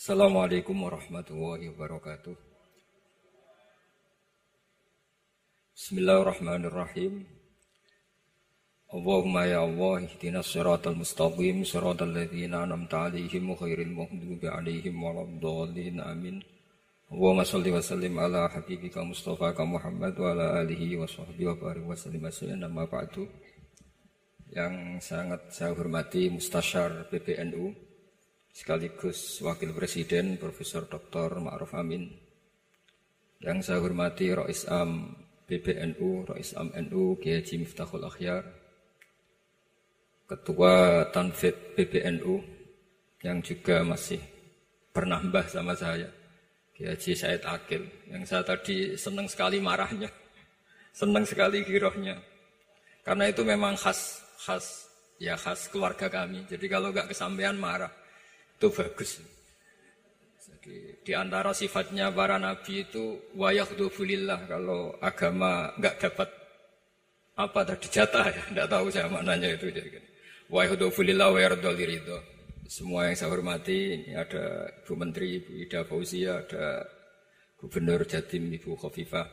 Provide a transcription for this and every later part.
Assalamualaikum warahmatullahi wabarakatuh. Bismillahirrahmanirrahim. Allahumma ya Allah ihdinas siratal mustaqim siratal ladzina an'amta 'alaihim ghairil maghdubi 'alaihim waladdallin amin. Allahumma shalli wa sallim ala habibika Mustafa Muhammad wa ala alihi wa sahbihi wa barik wa sallim. Yang sangat saya hormati Mustasyar PBNU sekaligus Wakil Presiden Profesor Dr. Ma'ruf Amin. Yang saya hormati Rois Am PBNU, Rois Am NU, Kiai Miftahul Akhyar, Ketua Tanfid PBNU yang juga masih pernah mbah sama saya, Kiai Said Akil, yang saya tadi senang sekali marahnya, senang sekali girohnya, karena itu memang khas khas ya khas keluarga kami. Jadi kalau nggak kesampaian marah itu bagus. Jadi di antara sifatnya para nabi itu wayakhdufulillah kalau agama nggak dapat apa tadi jatah ya, nggak tahu saya maknanya itu jadi. Wa yahdufulillah wa ridho. Semua yang saya hormati, ini ada Ibu Menteri, Ibu Ida Fauzia, ada Gubernur Jatim, Ibu Khofifah.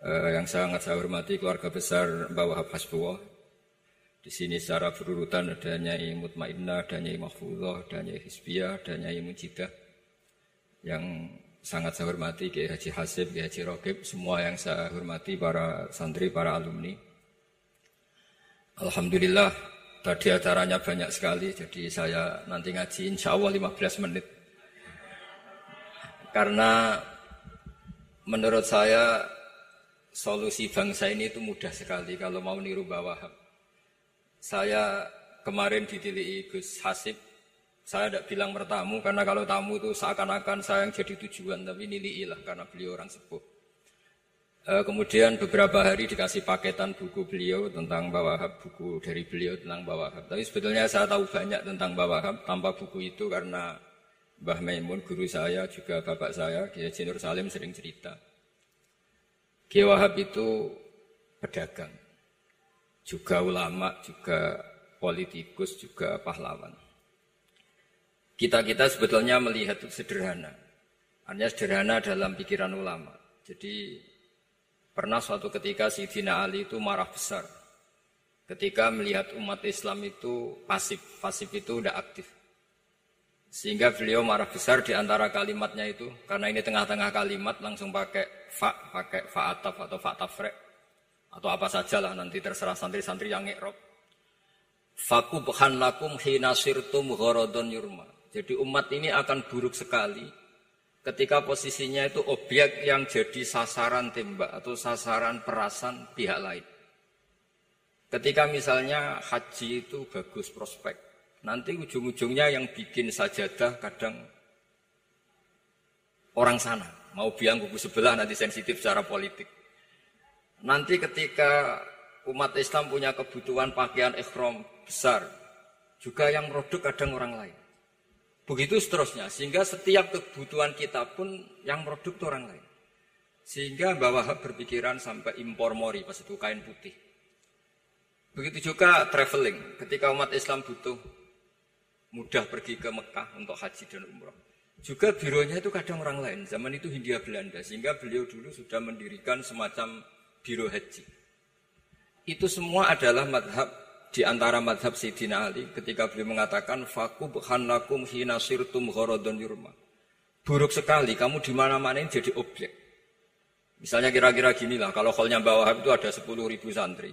Eh, yang sangat saya hormati keluarga besar Mbak Wahab Hasbullah. Di sini secara berurutan ada Nyai Mutmainnah, ada Nyai Mahfuzah, ada Nyai Hizbiyah, ada Nyai Mujidah. Yang sangat saya hormati Kiai Haji Hasib, Kiai Haji Rokib, semua yang saya hormati para santri, para alumni. Alhamdulillah Tadi acaranya banyak sekali, jadi saya nanti ngaji insya Allah 15 menit. Karena menurut saya solusi bangsa ini itu mudah sekali kalau mau niru bawah. Saya kemarin ditilii Gus Hasib, saya tidak bilang bertamu karena kalau tamu itu seakan-akan saya yang jadi tujuan, tapi niliilah karena beliau orang sepuh. Eh, kemudian beberapa hari dikasih paketan buku beliau tentang Bawahab, buku dari beliau tentang Bawahab. Tapi sebetulnya saya tahu banyak tentang Bawahab tanpa buku itu karena Mbah Maimun, guru saya, juga bapak saya, Kiai Nur Salim sering cerita. Kiai Wahab itu pedagang, juga ulama, juga politikus, juga pahlawan. Kita-kita sebetulnya melihat sederhana. Hanya sederhana dalam pikiran ulama. Jadi Pernah suatu ketika Sidina Ali itu marah besar ketika melihat umat Islam itu pasif, pasif itu tidak aktif. Sehingga beliau marah besar di antara kalimatnya itu, karena ini tengah-tengah kalimat langsung pakai fa, pakai fa'ataf atau fa'tafrek, atau apa saja lah nanti terserah santri-santri yang ngekrop. Fakubhan lakum hina sirtum ghorodon yurma. Jadi umat ini akan buruk sekali ketika posisinya itu objek yang jadi sasaran tembak atau sasaran perasan pihak lain. Ketika misalnya haji itu bagus prospek, nanti ujung-ujungnya yang bikin sajadah kadang orang sana. Mau biang kubu sebelah nanti sensitif secara politik. Nanti ketika umat Islam punya kebutuhan pakaian ikhram besar, juga yang produk kadang orang lain. Begitu seterusnya, sehingga setiap kebutuhan kita pun yang produk orang lain. Sehingga Mbak Wahab berpikiran sampai impor mori pas itu kain putih. Begitu juga traveling, ketika umat Islam butuh mudah pergi ke Mekah untuk haji dan umroh. Juga bironya itu kadang orang lain, zaman itu Hindia Belanda, sehingga beliau dulu sudah mendirikan semacam biro haji. Itu semua adalah madhab di antara madhab Sayyidina Ali ketika beliau mengatakan fakub hanakum hina sirtum ghorodon yurma. Buruk sekali kamu di mana-mana ini jadi objek. Misalnya kira-kira gini lah, kalau holnya bawah itu ada 10 ribu santri.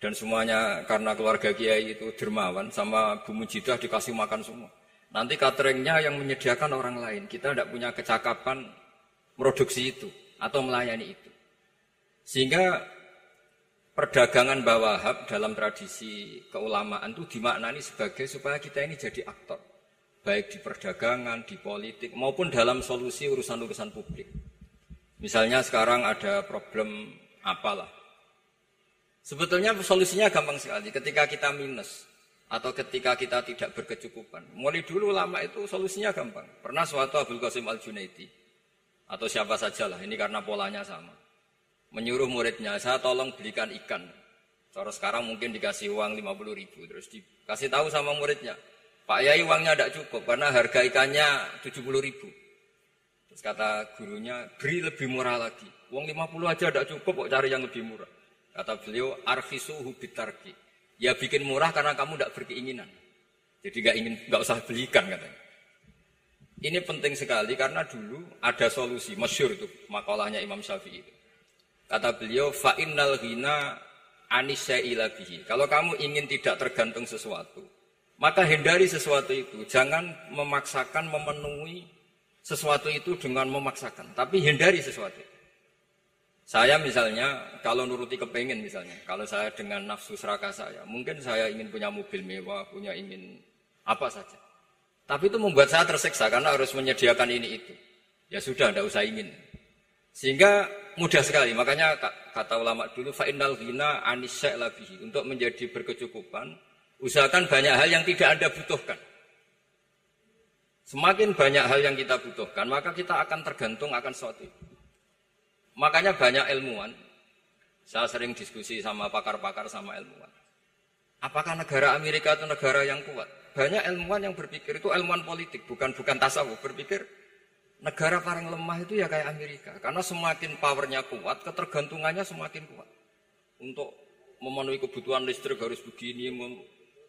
Dan semuanya karena keluarga kiai itu dermawan sama Bu Mujidah dikasih makan semua. Nanti cateringnya yang menyediakan orang lain. Kita tidak punya kecakapan produksi itu atau melayani itu. Sehingga perdagangan bawahab dalam tradisi keulamaan itu dimaknani sebagai supaya kita ini jadi aktor. Baik di perdagangan, di politik, maupun dalam solusi urusan-urusan publik. Misalnya sekarang ada problem apalah. Sebetulnya solusinya gampang sekali. Ketika kita minus, atau ketika kita tidak berkecukupan. Mulai dulu lama itu solusinya gampang. Pernah suatu Abdul Qasim Al-Junaidi, atau siapa sajalah, ini karena polanya sama menyuruh muridnya, saya tolong belikan ikan. Cara sekarang mungkin dikasih uang 50 ribu, terus dikasih tahu sama muridnya, Pak Yai uangnya tidak cukup karena harga ikannya 70 ribu. Terus kata gurunya, beri lebih murah lagi. Uang 50 aja tidak cukup, kok cari yang lebih murah. Kata beliau, arfisu hubitarki. Ya bikin murah karena kamu tidak berkeinginan. Jadi nggak ingin, nggak usah belikan katanya. Ini penting sekali karena dulu ada solusi, masyur itu makalahnya Imam Syafi'i itu. Kata beliau, fa'innal ghina bihi. Kalau kamu ingin tidak tergantung sesuatu, maka hindari sesuatu itu. Jangan memaksakan memenuhi sesuatu itu dengan memaksakan, tapi hindari sesuatu. Saya misalnya, kalau nuruti kepengen misalnya, kalau saya dengan nafsu serakah saya, mungkin saya ingin punya mobil mewah, punya ingin apa saja. Tapi itu membuat saya tersiksa karena harus menyediakan ini itu. Ya sudah, tidak usah ingin. Sehingga mudah sekali. Makanya kata ulama dulu, fa'inal ghina labihi. Untuk menjadi berkecukupan, usahakan banyak hal yang tidak Anda butuhkan. Semakin banyak hal yang kita butuhkan, maka kita akan tergantung akan sesuatu itu. Makanya banyak ilmuwan, saya sering diskusi sama pakar-pakar sama ilmuwan. Apakah negara Amerika itu negara yang kuat? Banyak ilmuwan yang berpikir itu ilmuwan politik, bukan bukan tasawuf. Berpikir negara paling lemah itu ya kayak Amerika. Karena semakin powernya kuat, ketergantungannya semakin kuat. Untuk memenuhi kebutuhan listrik harus begini,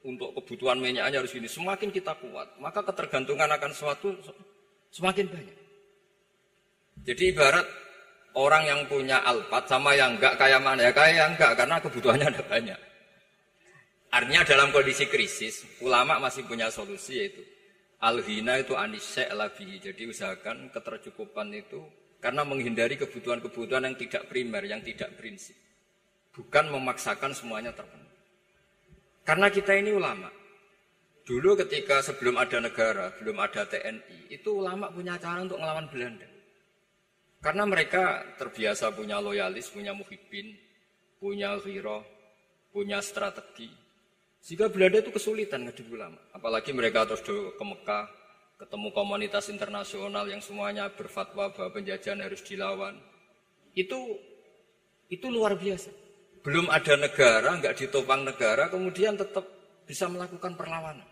untuk kebutuhan minyaknya harus gini. Semakin kita kuat, maka ketergantungan akan sesuatu semakin banyak. Jadi ibarat orang yang punya alpat sama yang enggak kayak mana ya kayak yang enggak karena kebutuhannya ada banyak. Artinya dalam kondisi krisis, ulama masih punya solusi yaitu al-hina itu anisya labi. Jadi usahakan ketercukupan itu karena menghindari kebutuhan-kebutuhan yang tidak primer, yang tidak prinsip. Bukan memaksakan semuanya terpenuhi. Karena kita ini ulama. Dulu ketika sebelum ada negara, belum ada TNI, itu ulama punya cara untuk melawan Belanda. Karena mereka terbiasa punya loyalis, punya muhibbin, punya ghirah, punya strategi. Sehingga Belanda itu kesulitan ngadu ulama. Apalagi mereka terus ke Mekah, ketemu komunitas internasional yang semuanya berfatwa bahwa penjajahan harus dilawan. Itu itu luar biasa. Belum ada negara, nggak ditopang negara, kemudian tetap bisa melakukan perlawanan.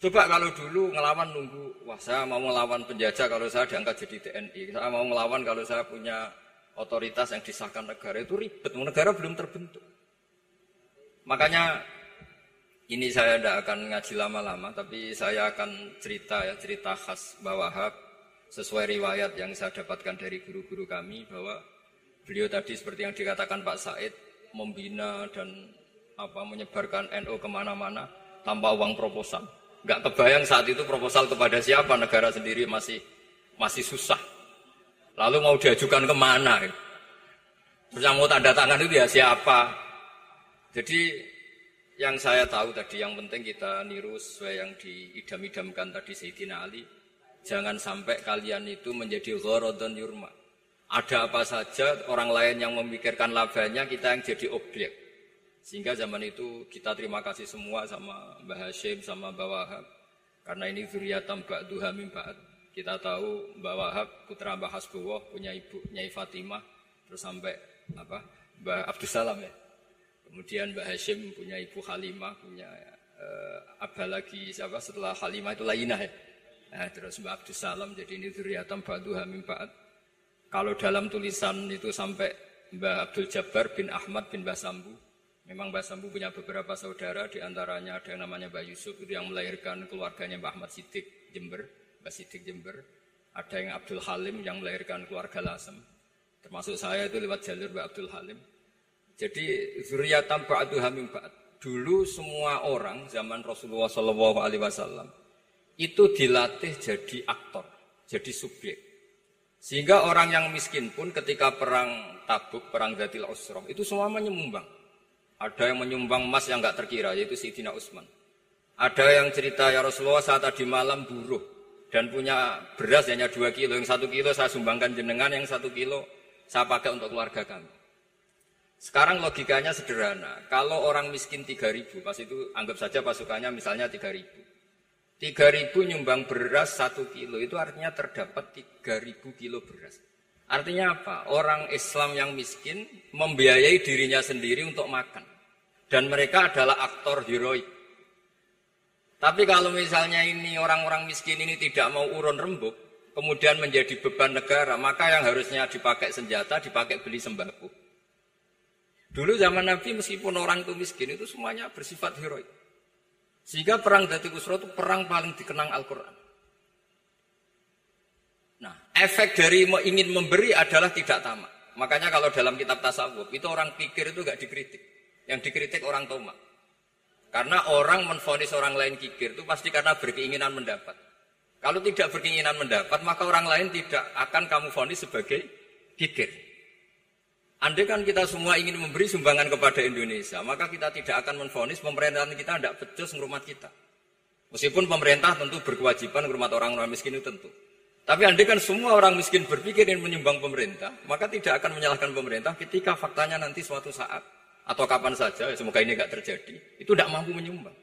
Coba kalau dulu ngelawan nunggu, wah saya mau ngelawan penjajah kalau saya diangkat jadi TNI. Saya mau ngelawan kalau saya punya otoritas yang disahkan negara itu ribet. Negara belum terbentuk. Makanya ini saya tidak akan ngaji lama-lama, tapi saya akan cerita ya cerita khas Bawahab sesuai riwayat yang saya dapatkan dari guru-guru kami bahwa beliau tadi seperti yang dikatakan Pak Said membina dan apa menyebarkan NU ke mana-mana tanpa uang proposal. Nggak kebayang saat itu proposal kepada siapa negara sendiri masih masih susah. Lalu mau diajukan ke mana? Terus yang mau tanda tangan itu ya siapa? Jadi yang saya tahu tadi yang penting kita niru sesuai yang diidam-idamkan tadi Sayyidina Ali. Jangan sampai kalian itu menjadi ghorodon yurma. Ada apa saja orang lain yang memikirkan labanya kita yang jadi objek. Sehingga zaman itu kita terima kasih semua sama Mbah Hashim, sama Mbah Wahab. Karena ini zuriatam ba'duha min ba'd. Kita tahu Mbah Wahab, putra Mbah Hasbullah, punya ibu Nyai Fatimah. Terus sampai apa Mbah Abdus Salam ya. Kemudian Mbah Hashim punya ibu Halimah, punya uh, Abah lagi siapa setelah Halimah itu Lainah ya. Nah, terus Mbah Abdus Salam jadi ini zuriatam ba'duha min ba'd. Kalau dalam tulisan itu sampai Mbah Abdul Jabbar bin Ahmad bin Mbah Sambu Memang Mbah Sambu punya beberapa saudara, di antaranya ada yang namanya Mbah Yusuf, itu yang melahirkan keluarganya Mbah Ahmad Siddiq Jember, Mbah Siddiq Jember. Ada yang Abdul Halim yang melahirkan keluarga Lasem. Termasuk saya itu lewat jalur Mbah Abdul Halim. Jadi zuriatam ba'du hamim ba'd. Dulu semua orang zaman Rasulullah Shallallahu Alaihi Wasallam itu dilatih jadi aktor, jadi subjek. Sehingga orang yang miskin pun ketika perang Tabuk, perang Zatil Usroh, itu semua menyumbang. Ada yang menyumbang emas yang nggak terkira, yaitu Sayyidina Utsman. Ada yang cerita ya Rasulullah saat tadi malam buruh dan punya beras hanya dua kilo, yang satu kilo saya sumbangkan jenengan, yang satu kilo saya pakai untuk keluarga kami. Sekarang logikanya sederhana. Kalau orang miskin tiga ribu, pas itu anggap saja pasukannya misalnya tiga ribu. Tiga ribu nyumbang beras satu kilo, itu artinya terdapat tiga ribu kilo beras. Artinya apa? Orang Islam yang miskin membiayai dirinya sendiri untuk makan. Dan mereka adalah aktor heroik. Tapi kalau misalnya ini orang-orang miskin ini tidak mau urun rembuk, kemudian menjadi beban negara, maka yang harusnya dipakai senjata, dipakai beli sembako. Dulu zaman Nabi meskipun orang itu miskin itu semuanya bersifat heroik. Sehingga perang Dati Kusro itu perang paling dikenang Al-Quran. Nah, efek dari ingin memberi adalah tidak tamak. Makanya kalau dalam kitab tasawuf itu orang pikir itu gak dikritik. Yang dikritik orang tomak. Karena orang menfonis orang lain kikir itu pasti karena berkeinginan mendapat. Kalau tidak berkeinginan mendapat, maka orang lain tidak akan kamu fonis sebagai kikir. Andai kan kita semua ingin memberi sumbangan kepada Indonesia, maka kita tidak akan menfonis pemerintahan kita tidak becus ngurmat kita. Meskipun pemerintah tentu berkewajiban ngurmat orang-orang miskin itu tentu. Tapi andai kan semua orang miskin berpikir ingin menyumbang pemerintah, maka tidak akan menyalahkan pemerintah ketika faktanya nanti suatu saat atau kapan saja, ya semoga ini tidak terjadi, itu tidak mampu menyumbang.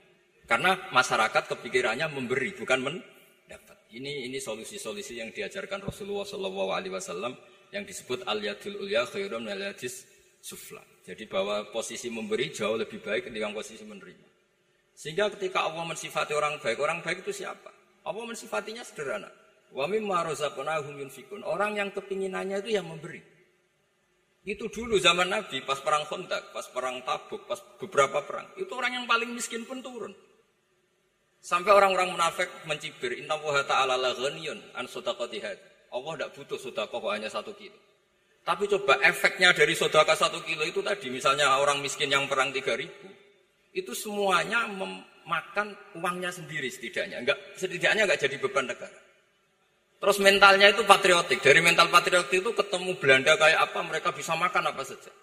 Karena masyarakat kepikirannya memberi, bukan mendapat. Ini ini solusi-solusi yang diajarkan Rasulullah SAW yang disebut al yadul ulya khairum al yadis sufla. Jadi bahwa posisi memberi jauh lebih baik ketimbang posisi menerima. Sehingga ketika Allah mensifati orang baik, orang baik itu siapa? Allah mensifatinya sederhana. Wa mimma razaqnahum yunfikun. Orang yang kepinginannya itu yang memberi. Itu dulu zaman Nabi pas perang Khandaq, pas perang Tabuk, pas beberapa perang. Itu orang yang paling miskin pun turun. Sampai orang-orang munafik mencibir, Inna wa ta'ala la ghaniyun an sodaqati Allah tidak butuh sodakoh hanya satu kilo. Tapi coba efeknya dari sodaka satu kilo itu tadi, misalnya orang miskin yang perang tiga ribu, itu semuanya memakan uangnya sendiri setidaknya. Enggak, setidaknya enggak jadi beban negara. Terus mentalnya itu patriotik. Dari mental patriotik itu ketemu Belanda kayak apa, mereka bisa makan apa saja.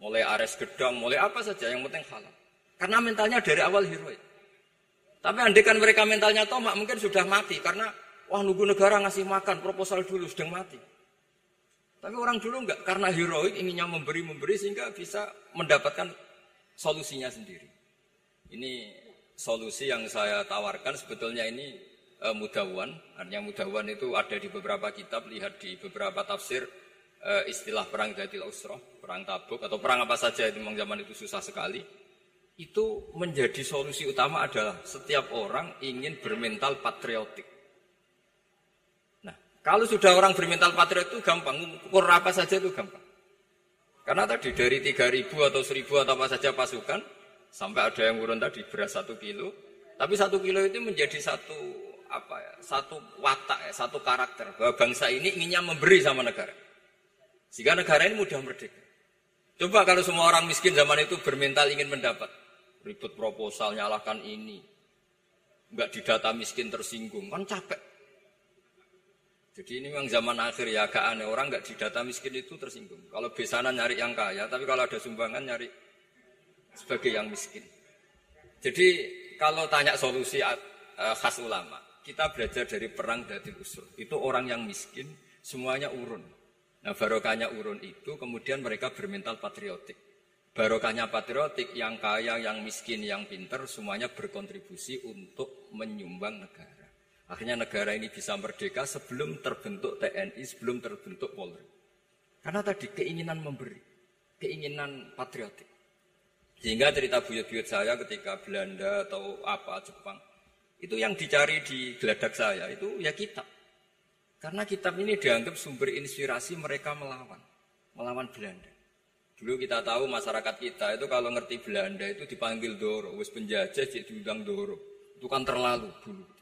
Mulai ares gedang, mulai apa saja, yang penting halal. Karena mentalnya dari awal heroik. Tapi andekan mereka mentalnya tomak mungkin sudah mati karena wah nunggu negara ngasih makan proposal dulu sedang mati. Tapi orang dulu enggak karena heroik inginnya memberi memberi sehingga bisa mendapatkan solusinya sendiri. Ini solusi yang saya tawarkan sebetulnya ini e, mudawan. Artinya mudawan itu ada di beberapa kitab, lihat di beberapa tafsir e, istilah perang Dadil Usroh, perang Tabuk atau perang apa saja itu memang zaman itu susah sekali itu menjadi solusi utama adalah setiap orang ingin bermental patriotik. Kalau sudah orang bermental patriotik itu gampang, ukur apa saja itu gampang. Karena tadi dari 3000 atau 1000 atau apa saja pasukan, sampai ada yang urun tadi beras satu kilo, tapi satu kilo itu menjadi satu apa ya, satu watak ya, satu karakter bahwa bangsa ini inginnya memberi sama negara. Sehingga negara ini mudah merdeka. Coba kalau semua orang miskin zaman itu bermental ingin mendapat ribut proposal nyalahkan ini, nggak didata miskin tersinggung, kan capek. Jadi ini memang zaman akhir ya agak aneh orang nggak didata miskin itu tersinggung. Kalau besanan nyari yang kaya, tapi kalau ada sumbangan nyari sebagai yang miskin. Jadi kalau tanya solusi uh, khas ulama, kita belajar dari perang dari usul. Itu orang yang miskin, semuanya urun. Nah barokahnya urun itu kemudian mereka bermental patriotik. Barokahnya patriotik, yang kaya, yang miskin, yang pinter, semuanya berkontribusi untuk menyumbang negara. Akhirnya negara ini bisa merdeka sebelum terbentuk TNI, sebelum terbentuk Polri. Karena tadi keinginan memberi, keinginan patriotik. Sehingga cerita buyut-buyut saya ketika Belanda atau apa Jepang, itu yang dicari di geladak saya itu ya kitab. Karena kitab ini dianggap sumber inspirasi mereka melawan, melawan Belanda. Dulu kita tahu masyarakat kita itu kalau ngerti Belanda itu dipanggil Doro, wis penjajah jadi diundang Doro. Itu kan terlalu dulu.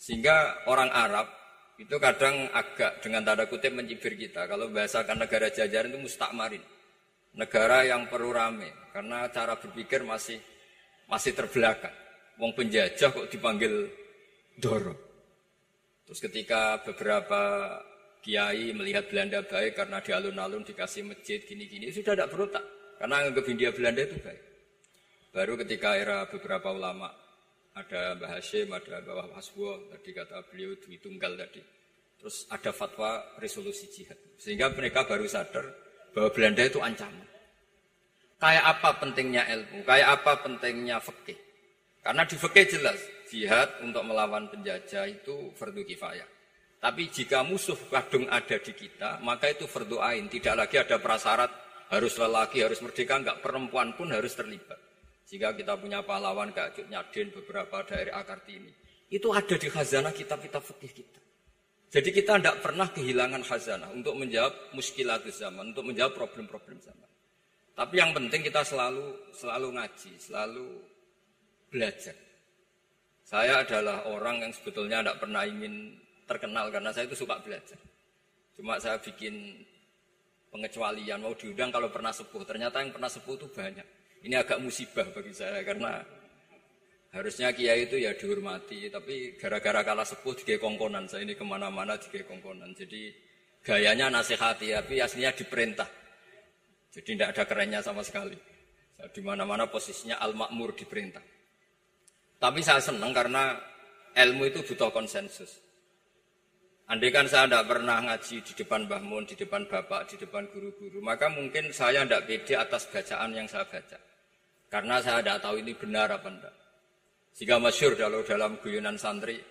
Sehingga orang Arab itu kadang agak dengan tanda kutip mencibir kita. Kalau bahasakan negara jajaran itu mustakmarin. Negara yang perlu rame. Karena cara berpikir masih masih terbelakang. Wong penjajah kok dipanggil Doro. Terus ketika beberapa kiai melihat Belanda baik karena di alun-alun dikasih masjid gini-gini sudah tidak berotak karena anggap India Belanda itu baik. Baru ketika era beberapa ulama ada Mbah Hashim, ada Mbah Hasbo, tadi kata beliau Dwi Tunggal tadi. Terus ada fatwa resolusi jihad. Sehingga mereka baru sadar bahwa Belanda itu ancaman. Kayak apa pentingnya ilmu, kayak apa pentingnya fikih. Karena di fikih jelas, jihad untuk melawan penjajah itu fardu kifayah. Tapi jika musuh kadung ada di kita, maka itu berdoain. Tidak lagi ada prasyarat harus lelaki, harus merdeka, enggak perempuan pun harus terlibat. Jika kita punya pahlawan kayak Cut Nyadin, beberapa daerah Kartini. Itu ada di khazanah kitab-kitab fikih kita. Jadi kita tidak pernah kehilangan khazanah untuk menjawab muskilatus zaman, untuk menjawab problem-problem zaman. Tapi yang penting kita selalu selalu ngaji, selalu belajar. Saya adalah orang yang sebetulnya tidak pernah ingin terkenal karena saya itu suka belajar. Cuma saya bikin pengecualian mau diundang kalau pernah sepuh. Ternyata yang pernah sepuh itu banyak. Ini agak musibah bagi saya karena Harusnya kiai itu ya dihormati, tapi gara-gara kalah sepuh di kongkonan. Saya ini ke mana-mana di kongkonan. Jadi gayanya nasihati, tapi aslinya diperintah. Jadi tidak ada kerennya sama sekali. Di mana-mana posisinya al-makmur diperintah. Tapi saya senang karena ilmu itu butuh konsensus. Andai kan saya tidak pernah ngaji di depan Mbah Mun, di depan bapak, di depan guru-guru, maka mungkin saya tidak pede atas bacaan yang saya baca. Karena saya tidak tahu ini benar apa tidak. Jika masyur kalau dalam guyonan santri,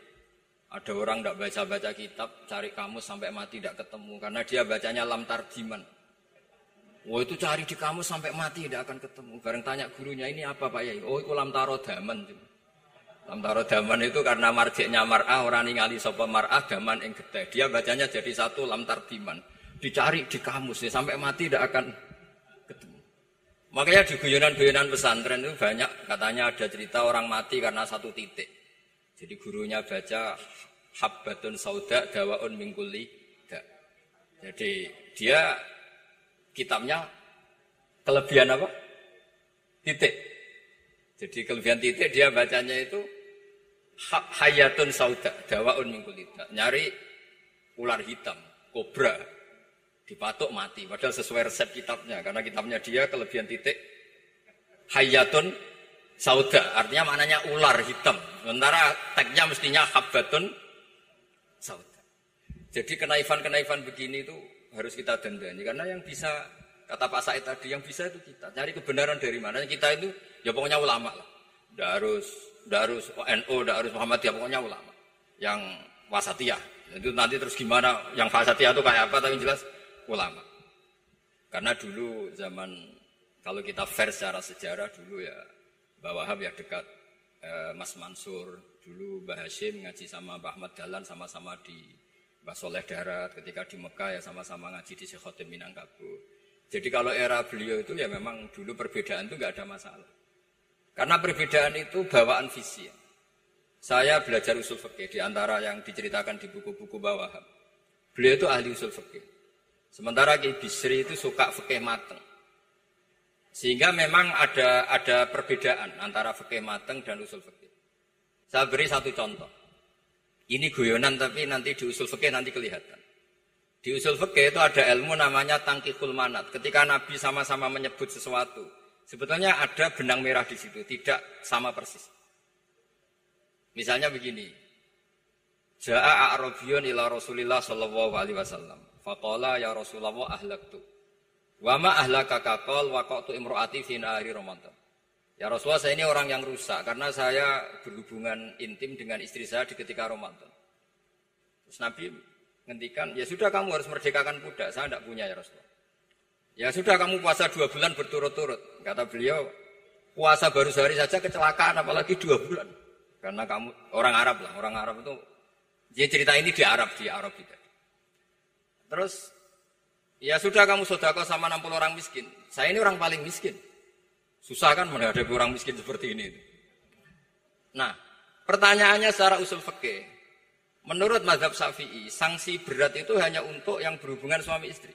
ada orang tidak baca-baca kitab, cari kamus sampai mati tidak ketemu. Karena dia bacanya lam tarjiman. Wah itu cari di kamus sampai mati tidak akan ketemu. Bareng tanya gurunya ini apa Pak Yai? Oh itu lam taro daman. Lam taro daman itu karena marjeknya mar'ah, orang ningali sopa mar'ah, daman yang gede. Dia bacanya jadi satu lam tarjiman. Dicari di kamus ya, sampai mati tidak akan Makanya di guyonan-guyonan pesantren itu banyak katanya ada cerita orang mati karena satu titik. Jadi gurunya baca habbatun sauda dawaun mingkuli. Jadi dia kitabnya kelebihan apa? Titik. Jadi kelebihan titik dia bacanya itu hayatun sauda dawaun mingkuli. Nyari ular hitam, kobra dipatok mati. Padahal sesuai resep kitabnya, karena kitabnya dia kelebihan titik hayatun sauda, artinya maknanya ular hitam. Sementara tagnya mestinya habbatun sauda. Jadi kenaifan-kenaifan begini itu harus kita dandani, karena yang bisa kata Pak Said tadi yang bisa itu kita cari kebenaran dari mana kita itu ya pokoknya ulama lah tidak harus tidak harus NU tidak harus Muhammadiyah pokoknya ulama yang wasatiyah itu nanti terus gimana yang wasatiyah itu kayak apa tapi jelas ulama. Karena dulu zaman kalau kita fair secara sejarah dulu ya Mbah Wahab ya dekat eh, Mas Mansur, dulu Mbah Hashim ngaji sama Mbah Ahmad Dalan sama-sama di Mbah Soleh Darat, ketika di Mekah ya sama-sama ngaji di Sekhotim Minangkabau. Jadi kalau era beliau itu ya memang dulu perbedaan itu nggak ada masalah. Karena perbedaan itu bawaan visi. Saya belajar usul fikih di antara yang diceritakan di buku-buku bawah. Beliau itu ahli usul fikih. Sementara Ki Bisri itu suka fikih mateng. Sehingga memang ada ada perbedaan antara fikih mateng dan usul fikih. Saya beri satu contoh. Ini guyonan tapi nanti di usul fikih nanti kelihatan. Di usul fikih itu ada ilmu namanya tangkikul manat. Ketika Nabi sama-sama menyebut sesuatu, sebetulnya ada benang merah di situ, tidak sama persis. Misalnya begini. Ja'a a'rabiyun ila Rasulillah sallallahu alaihi wasallam. Faqala ya Rasulullah ahlaktu. Wa ma ahlaka kaqal waqatu imraati fi nahari Ramadan. Ya Rasulullah saya ini orang yang rusak karena saya berhubungan intim dengan istri saya di ketika Ramadan. Terus Nabi ngendikan, ya sudah kamu harus merdekakan budak, saya tidak punya ya Rasulullah. Ya sudah kamu puasa dua bulan berturut-turut. Kata beliau, puasa baru sehari saja kecelakaan apalagi dua bulan. Karena kamu orang Arab lah, orang Arab itu dia cerita ini di Arab, di Arab kita. Terus ya sudah kamu sodako sama 60 orang miskin. Saya ini orang paling miskin. Susah kan menghadapi orang miskin seperti ini. Nah, pertanyaannya secara usul fikih. Menurut mazhab Syafi'i, sanksi berat itu hanya untuk yang berhubungan suami istri.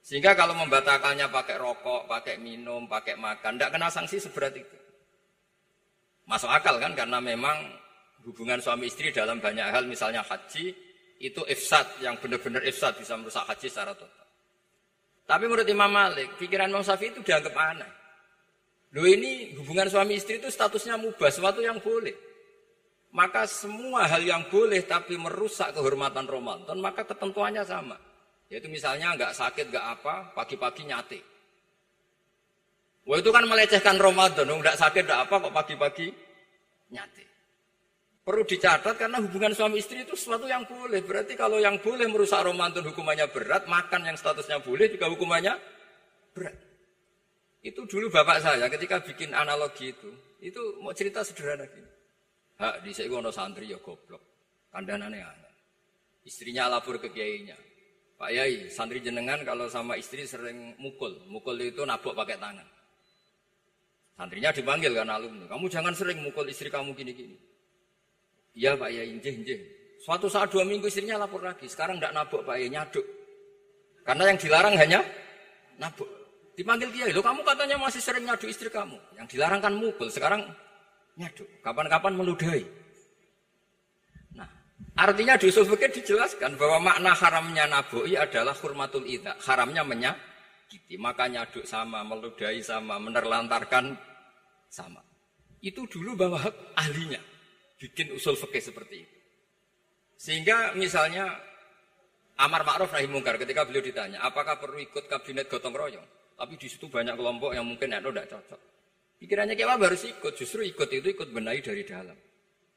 Sehingga kalau membatalkannya pakai rokok, pakai minum, pakai makan, tidak kena sanksi seberat itu. Masuk akal kan karena memang hubungan suami istri dalam banyak hal misalnya haji itu ifsad yang benar-benar ifsad bisa merusak haji secara total. Tapi menurut Imam Malik, pikiran Imam Syafi'i itu dianggap aneh. Lo ini hubungan suami istri itu statusnya mubah, sesuatu yang boleh. Maka semua hal yang boleh tapi merusak kehormatan Ramadan, maka ketentuannya sama. Yaitu misalnya nggak sakit, nggak apa, pagi-pagi nyate. Wah itu kan melecehkan Ramadan, nggak sakit, nggak apa, kok pagi-pagi nyate. Perlu dicatat karena hubungan suami istri itu sesuatu yang boleh. Berarti kalau yang boleh merusak Ramadan hukumannya berat, makan yang statusnya boleh juga hukumannya berat. Itu dulu bapak saya ketika bikin analogi itu, itu mau cerita sederhana gini. Hak di ono santri ya goblok. Kandanane aneh. Istrinya lapor ke kiainya. Pak Yai, santri jenengan kalau sama istri sering mukul. Mukul itu nabok pakai tangan. Santrinya dipanggil kan alumni. Kamu jangan sering mukul istri kamu gini-gini. Iya Pak Yai, injih, injih. Suatu saat dua minggu istrinya lapor lagi. Sekarang tidak nabok Pak Yai, nyaduk. Karena yang dilarang hanya nabok. Dipanggil kiai, lo kamu katanya masih sering nyaduk istri kamu. Yang dilarang kan mukul, sekarang nyaduk. Kapan-kapan meludahi. Artinya di usul dijelaskan bahwa makna haramnya naboi adalah hurmatul ida, haramnya menyakiti. Maka nyaduk sama, meludahi sama, menerlantarkan sama. Itu dulu bahwa ahlinya bikin usul fikih seperti itu. Sehingga misalnya Amar Ma'ruf Nahi Mungkar ketika beliau ditanya, apakah perlu ikut kabinet gotong royong? Tapi di situ banyak kelompok yang mungkin itu tidak cocok. Pikirannya kayak harus ikut, justru ikut itu ikut benahi dari dalam.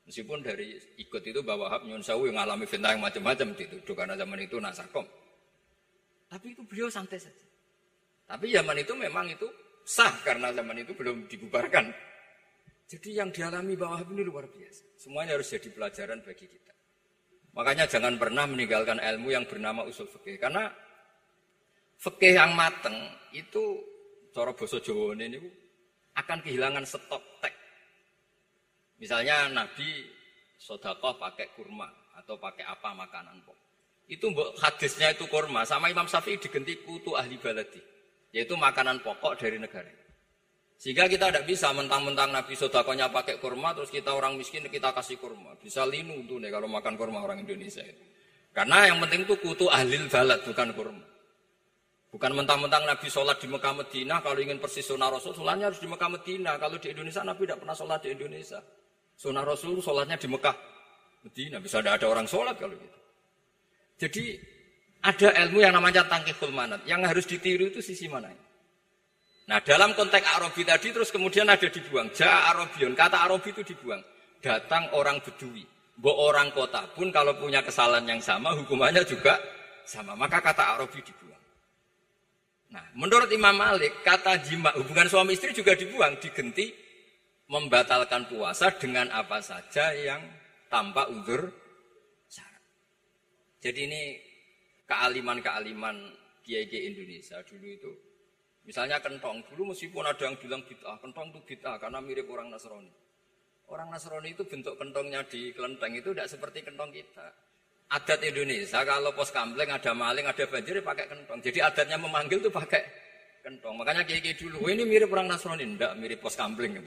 Meskipun dari ikut itu bahwa Wahab Nyun Sawu yang mengalami fitnah yang macam-macam dituduh karena zaman itu nasakom. Tapi itu beliau santai saja. Tapi zaman itu memang itu sah karena zaman itu belum dibubarkan. Jadi yang dialami Wahab ini luar biasa. Semuanya harus jadi pelajaran bagi kita. Makanya jangan pernah meninggalkan ilmu yang bernama usul fikih. Karena fikih yang mateng itu cara boso Jawa ini akan kehilangan stok teks Misalnya Nabi sodakoh pakai kurma atau pakai apa makanan pok. Itu hadisnya itu kurma sama Imam Syafi'i digenti kutu ahli baladi. Yaitu makanan pokok dari negara. Sehingga kita tidak bisa mentang-mentang Nabi sodakohnya pakai kurma terus kita orang miskin kita kasih kurma. Bisa linu tuh nih kalau makan kurma orang Indonesia itu. Karena yang penting itu kutu ahli balad bukan kurma. Bukan mentang-mentang Nabi sholat di Mekah Medina, kalau ingin persis sunnah Rasul, sholatnya harus di Mekah Medina. Kalau di Indonesia, Nabi tidak pernah sholat di Indonesia. Sunnah Rasul sholatnya di Mekah. Medina bisa ada, ada orang sholat kalau gitu. Jadi ada ilmu yang namanya tangkihul manat. Yang harus ditiru itu sisi mana? Nah dalam konteks Arabi tadi terus kemudian ada dibuang. Ja Arabion, kata Arabi itu dibuang. Datang orang Bedui. Bo orang kota pun kalau punya kesalahan yang sama hukumannya juga sama. Maka kata Arabi dibuang. Nah menurut Imam Malik kata jima hubungan suami istri juga dibuang, digenti membatalkan puasa dengan apa saja yang tanpa udur. Jadi ini kealiman-kealiman kiai Indonesia dulu itu. Misalnya kentong, dulu meskipun ada yang bilang bid'ah, kentong itu bid'ah karena mirip orang Nasrani. Orang Nasrani itu bentuk kentongnya di kelenteng itu tidak seperti kentong kita. Adat Indonesia kalau pos kampleng ada maling, ada banjir ya pakai kentong. Jadi adatnya memanggil itu pakai kentong. Makanya kiai dulu, ini mirip orang Nasrani, enggak mirip pos kampleng.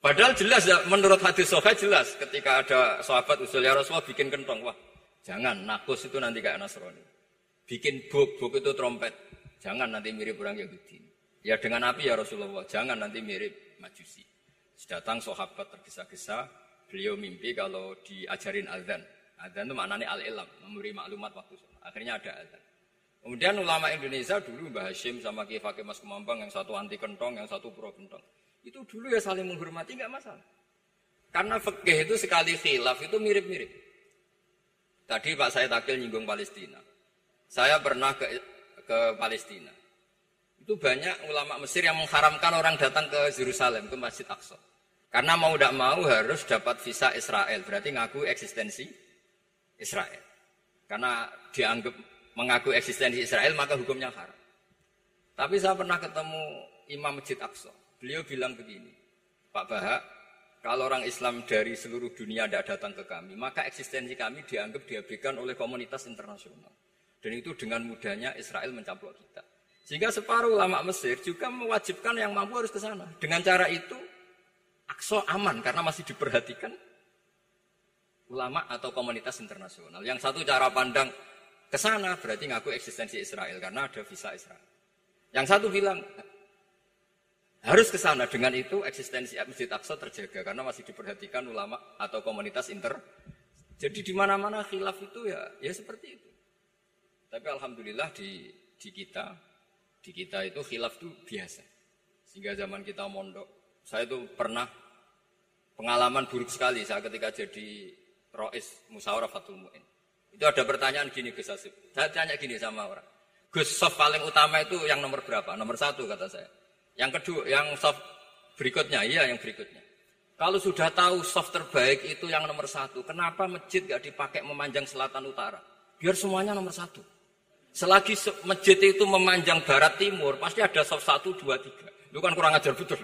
Padahal jelas ya, menurut hadis sohail jelas ketika ada sahabat usul ya Rasulullah bikin kentong, wah jangan nakus itu nanti kayak Nasrani. Bikin buk, buk itu trompet, jangan nanti mirip orang Yahudi. Ya dengan api ya Rasulullah, jangan nanti mirip majusi. Datang sahabat tergesa-gesa, beliau mimpi kalau diajarin azan. Azan itu maknanya al-ilam, memberi maklumat waktu sholat. Akhirnya ada azan. Kemudian ulama Indonesia dulu Mbah Hashim sama Kiai Fakih Mas Kemambang yang satu anti kentong, yang satu pro kentong. Itu dulu ya saling menghormati nggak masalah. Karena fikih itu sekali khilaf itu mirip-mirip. Tadi Pak saya takil nyinggung Palestina. Saya pernah ke, ke Palestina. Itu banyak ulama Mesir yang mengharamkan orang datang ke Yerusalem, ke Masjid Aqsa. Karena mau tidak mau harus dapat visa Israel, berarti ngaku eksistensi Israel. Karena dianggap mengaku eksistensi Israel maka hukumnya haram. Tapi saya pernah ketemu Imam Masjid Aqsa. Beliau bilang begini, Pak Bahak, kalau orang Islam dari seluruh dunia tidak datang ke kami, maka eksistensi kami dianggap diabaikan oleh komunitas internasional. Dan itu dengan mudahnya Israel mencaplok kita. Sehingga separuh ulama Mesir juga mewajibkan yang mampu harus ke sana. Dengan cara itu, Akso aman karena masih diperhatikan ulama atau komunitas internasional. Yang satu cara pandang ke sana berarti ngaku eksistensi Israel karena ada visa Israel. Yang satu bilang harus ke sana dengan itu eksistensi Masjid Aqsa terjaga karena masih diperhatikan ulama atau komunitas inter. Jadi di mana-mana khilaf itu ya ya seperti itu. Tapi alhamdulillah di di kita di kita itu khilaf itu biasa. Sehingga zaman kita mondok, saya itu pernah pengalaman buruk sekali saya ketika jadi rois musyawarah Fatul Mu'in. Itu ada pertanyaan gini ke Saya tanya gini sama orang. Gus soft paling utama itu yang nomor berapa? Nomor satu kata saya. Yang kedua, yang soft berikutnya, iya yang berikutnya. Kalau sudah tahu soft terbaik itu yang nomor satu, kenapa masjid gak dipakai memanjang selatan utara? Biar semuanya nomor satu. Selagi masjid itu memanjang barat timur, pasti ada soft satu, dua, tiga. Itu kan kurang ajar betul.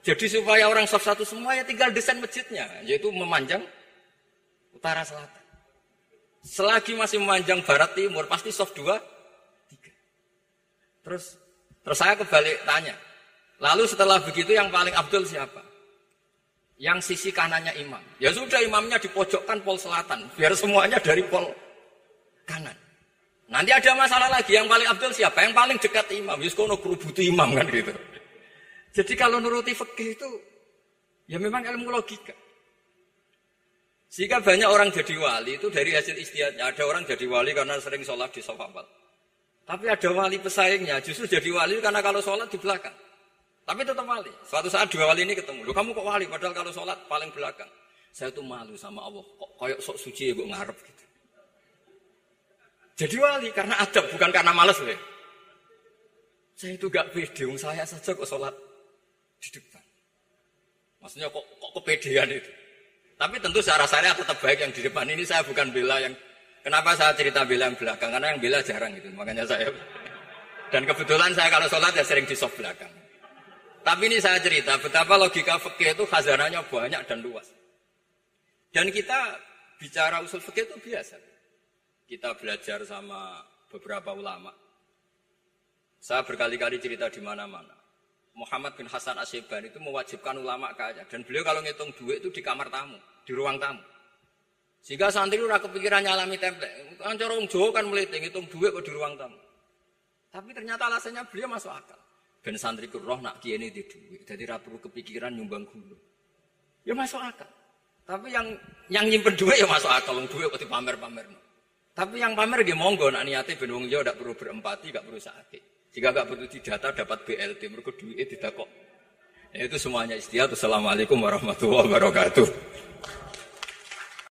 Jadi supaya orang soft satu semua ya tinggal desain masjidnya, yaitu memanjang utara selatan. Selagi masih memanjang barat timur, pasti soft dua, Terus terus saya kebalik tanya. Lalu setelah begitu yang paling abdul siapa? Yang sisi kanannya imam. Ya sudah imamnya dipojokkan pol selatan. Biar semuanya dari pol kanan. Nanti ada masalah lagi. Yang paling abdul siapa? Yang paling dekat imam. Yuskono kerubuti imam kan gitu. Jadi kalau nuruti fikih itu ya memang ilmu logika. Jika banyak orang jadi wali itu dari hasil istiadatnya. Ada orang jadi wali karena sering sholat di sofa tapi ada wali pesaingnya, justru jadi wali karena kalau sholat di belakang. Tapi tetap wali. Suatu saat dua wali ini ketemu. Loh kamu kok wali? Padahal kalau sholat paling belakang. Saya tuh malu sama Allah. Kok koyok sok suci ya gue ngarep gitu. Jadi wali karena adab, bukan karena males loh. Saya itu gak pede, saya saja kok sholat di depan. Maksudnya kok, kok kepedean itu. Tapi tentu secara saya tetap baik yang di depan ini saya bukan bela yang Kenapa saya cerita bela yang belakang? Karena yang bela jarang gitu. Makanya saya dan kebetulan saya kalau sholat ya sering di soft belakang. Tapi ini saya cerita betapa logika fikih itu khazanahnya banyak dan luas. Dan kita bicara usul fikih itu biasa. Kita belajar sama beberapa ulama. Saya berkali-kali cerita di mana-mana. Muhammad bin Hasan Asyiban itu mewajibkan ulama kaya. Dan beliau kalau ngitung duit itu di kamar tamu, di ruang tamu. Sehingga santri ora kepikiran nyalami template. Kan cara wong Jawa kan meliting hitung duit kok di ruang tamu. Tapi ternyata alasannya beliau masuk akal. Ben santri ku roh nak kiai ini di duit. Jadi ra perlu kepikiran nyumbang gulu. Ya masuk akal. Tapi yang yang nyimpen duit ya masuk akal duit kok dipamer-pamer. Tapi yang pamer dia monggo nak niate ben wong ndak perlu berempati, gak perlu sakit. Jika gak perlu didata dapat BLT, mereka duit tidak kok. Ya, itu semuanya istiadat. Assalamualaikum warahmatullahi wabarakatuh.